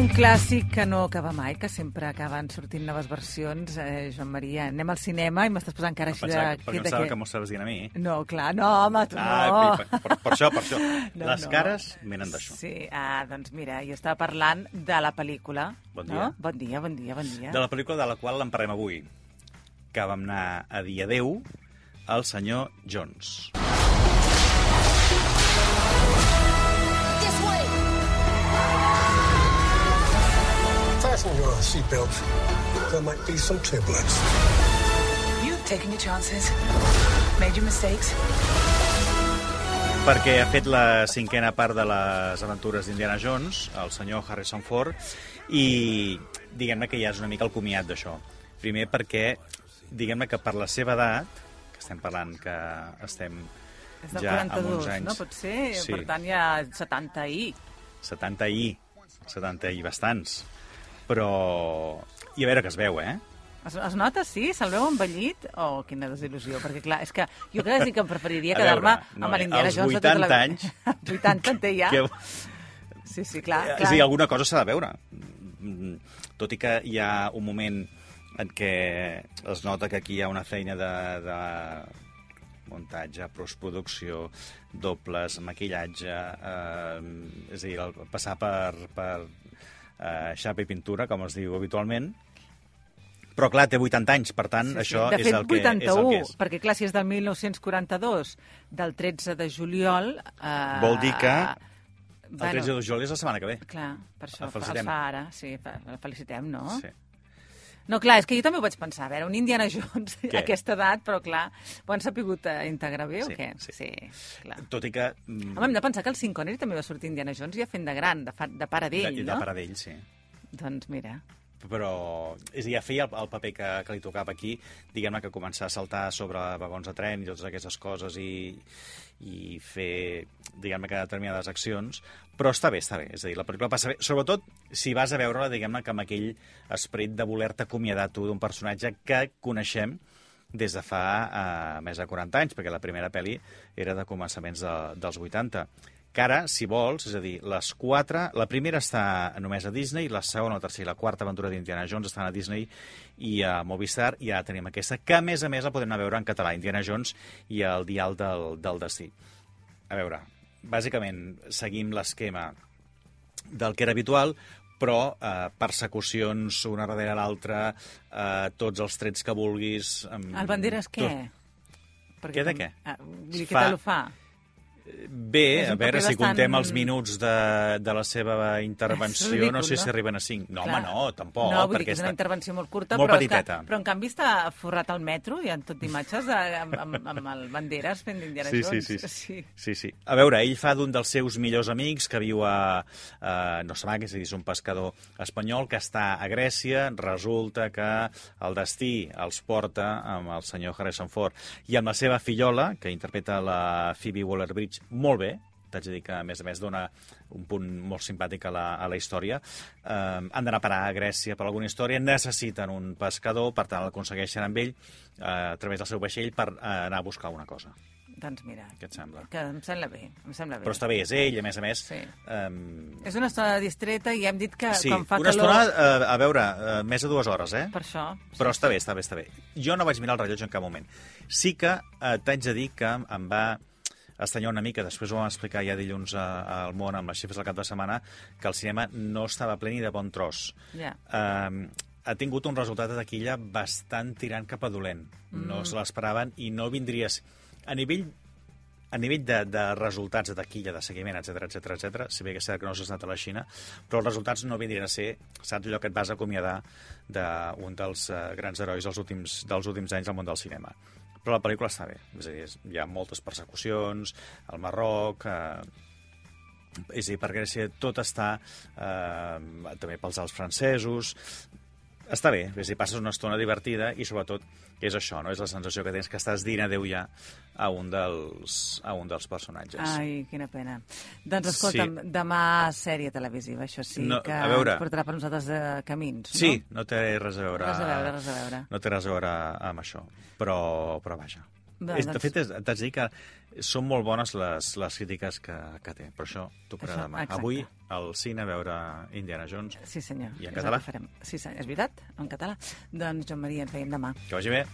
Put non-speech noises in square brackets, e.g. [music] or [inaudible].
Un clàssic que no acaba mai, que sempre acaben sortint noves versions. Eh, Joan Maria, anem al cinema i m'estàs posant cara així de... Perquè pensava que- que m'ho estaves dient a mi. No, clar, no, home, tu Ah, no. per, per, per això, per això. [laughs] No, Les no. cares venen d'això. Sí, ah, doncs mira, jo estava parlant de la pel·lícula. Bon No? dia. Bon dia, bon dia, bon dia. De la pel·lícula de la qual en parlem avui, que vam anar a dir adeu al senyor Jones. Your seatbelts. There might be some turbulence. You've taken your chances, made your mistakes. Perquè ha fet la cinquena part de les aventures d'Indiana Jones, el senyor Harrison Ford, i diguem-ne que ja és una mica el comiat d'això. Primer perquè, diguem-ne que per la seva edat, que estem parlant que estem És del ja amb 42, uns anys... no? Pot ser? Sí. Per tant, hi ha 70 i... 70 i 70 i bastants. Però... I a veure que es veu, eh? Es, es nota, sí? Se'l veu envellit? Oh, quina desil·lusió, perquè clar, és que jo crec que sí que em preferiria quedar-me no, amb eh, l'Indiana als Jones de tota la 80 vida. 80 en [laughs] té ja? Que... Sí, sí, clar. És a clar. dir, alguna cosa s'ha de veure. Tot i que hi ha un moment en què es nota que aquí hi ha una feina de, de muntatge, postproducció, dobles, maquillatge, eh, és a dir, passar per, per eh, xapa i pintura, com es diu habitualment, però clar, té 80 anys, per tant, Sí, sí. això de és, fet, el que, 81, és el que és. perquè clar, si és del 1942, del 13 de juliol... Eh, Vol dir que El bueno, 13 de juliol és la setmana que ve. Clar, per això El el fa ara, sí, el felicitem, no? Sí. No, clar, és que jo també ho vaig pensar, a veure, un Indiana Jones Què? a [laughs] aquesta edat, però clar, ho han sapigut eh, integrar bé Sí, o què? sí. sí clar. Tot i que... mm, Home, hem de pensar que el Sean Connery també va sortir Indiana Jones ja fent de gran, de, fa, de pare d'ell, de, no? de Paradell, sí. Doncs mira, però és dir, ja feia el, el paper que, que li tocava aquí, diguem-ne que començar a saltar sobre vagons de tren i totes aquestes coses i, i fer, diguem-ne que determinades accions, però està bé, està bé. És a dir, la pel·lícula passa bé, sobretot si vas a veure-la, diguem-ne, que amb aquell esperit de voler-te acomiadar tu d'un personatge que coneixem des de fa eh, més de 40 anys, perquè la primera pel·li era de començaments de, dels 80 que ara, si vols, és a dir, les quatre... La primera està només a Disney, la segona, la tercera i la quarta aventura d'Indiana Jones estan a Disney i a Movistar, i ara tenim aquesta, que a més a més la podem anar a veure en català, Indiana Jones i el dial del, del destí. A veure, bàsicament seguim l'esquema del que era habitual, però eh, persecucions una darrere l'altra, eh, tots els trets que vulguis... amb el Banderas què? tot. Què de què? Ah, vull dir, Fa- què tal ho fa? Bé, a veure, si bastant- contem els minuts de, de la seva intervenció, ridícul, no sé si arriben a 5. No, Clar. home, no, tampoc. No, vull dir que és una intervenció molt curta, molt però, petiteta. que, però en canvi està forrat al metro, hi ha tot d'imatges de- amb, amb, amb el Banderas fent d'Indiana Sí, sí, Jones. sí, sí. sí, sí. A veure, ell fa d'un dels seus millors amics que viu a, a no sé què, és a dir, és un pescador espanyol que està a Grècia, resulta que el destí els porta amb el senyor Harrison Ford i amb la seva fillola, que interpreta la Phoebe Waller-Bridge molt bé, t'haig de dir que, a més a més, dona un punt molt simpàtic a la, a la història. Eh, han d'anar a parar a Grècia per alguna història, necessiten un pescador, per tant, l'aconsegueixen amb ell eh, a través del seu vaixell per eh, anar a buscar una cosa. Doncs mira, Què et sembla? que em sembla bé, em sembla bé. Però està bé, és ell, a més a més... Sí. Um, És una estona distreta i hem dit que sí, quan fa una calor... estona, uh, a veure, uh, més de dues hores, eh? Per això. Però està bé, està bé, està bé. Jo no vaig mirar el rellotge en cap moment. Sí que uh, t'haig de dir que em va estranyar una mica, després ho vam explicar ja dilluns a- al món amb les xifres del cap de setmana, que el cinema no estava ple ni de bon tros. Ja. Um, ha tingut un resultat de taquilla bastant tirant cap a dolent. No se l'esperaven i no vindries... A nivell a nivell de, de resultats de taquilla, de seguiment, etc etc etc, si bé que cert que no s'ha estat a la Xina, però els resultats no vindrien a ser, saps, allò que et vas acomiadar d'un dels uh, grans herois dels últims, dels últims anys al món del cinema. Però la pel·lícula està bé, és a dir, hi ha moltes persecucions, al Marroc... Eh, és a dir, per Grècia tot està eh, també pels Alps francesos està bé, és dir, passes una estona divertida i sobretot és això, no? és la sensació que tens que estàs dient adeu ja a un dels, a un dels personatges. Ai, quina pena. Doncs escolta'm, Sí. demà sèrie televisiva, això sí, No, que a veure. ens portarà per nosaltres de camins, Sí, no? no té res a veure... Res a veure, res a veure. No té res a veure amb això, però, però vaja. Bé, És, de doncs- fet, és- t'haig de dir que són molt bones les, les crítiques que, que té. Per això tocarà Això, demà. exacte. Avui al cine a veure Indiana Jones. Sí, senyor. I en català? farem. Sí, senyor. És veritat? En català? Doncs, Joan Maria, ens veiem demà. Que vagi bé.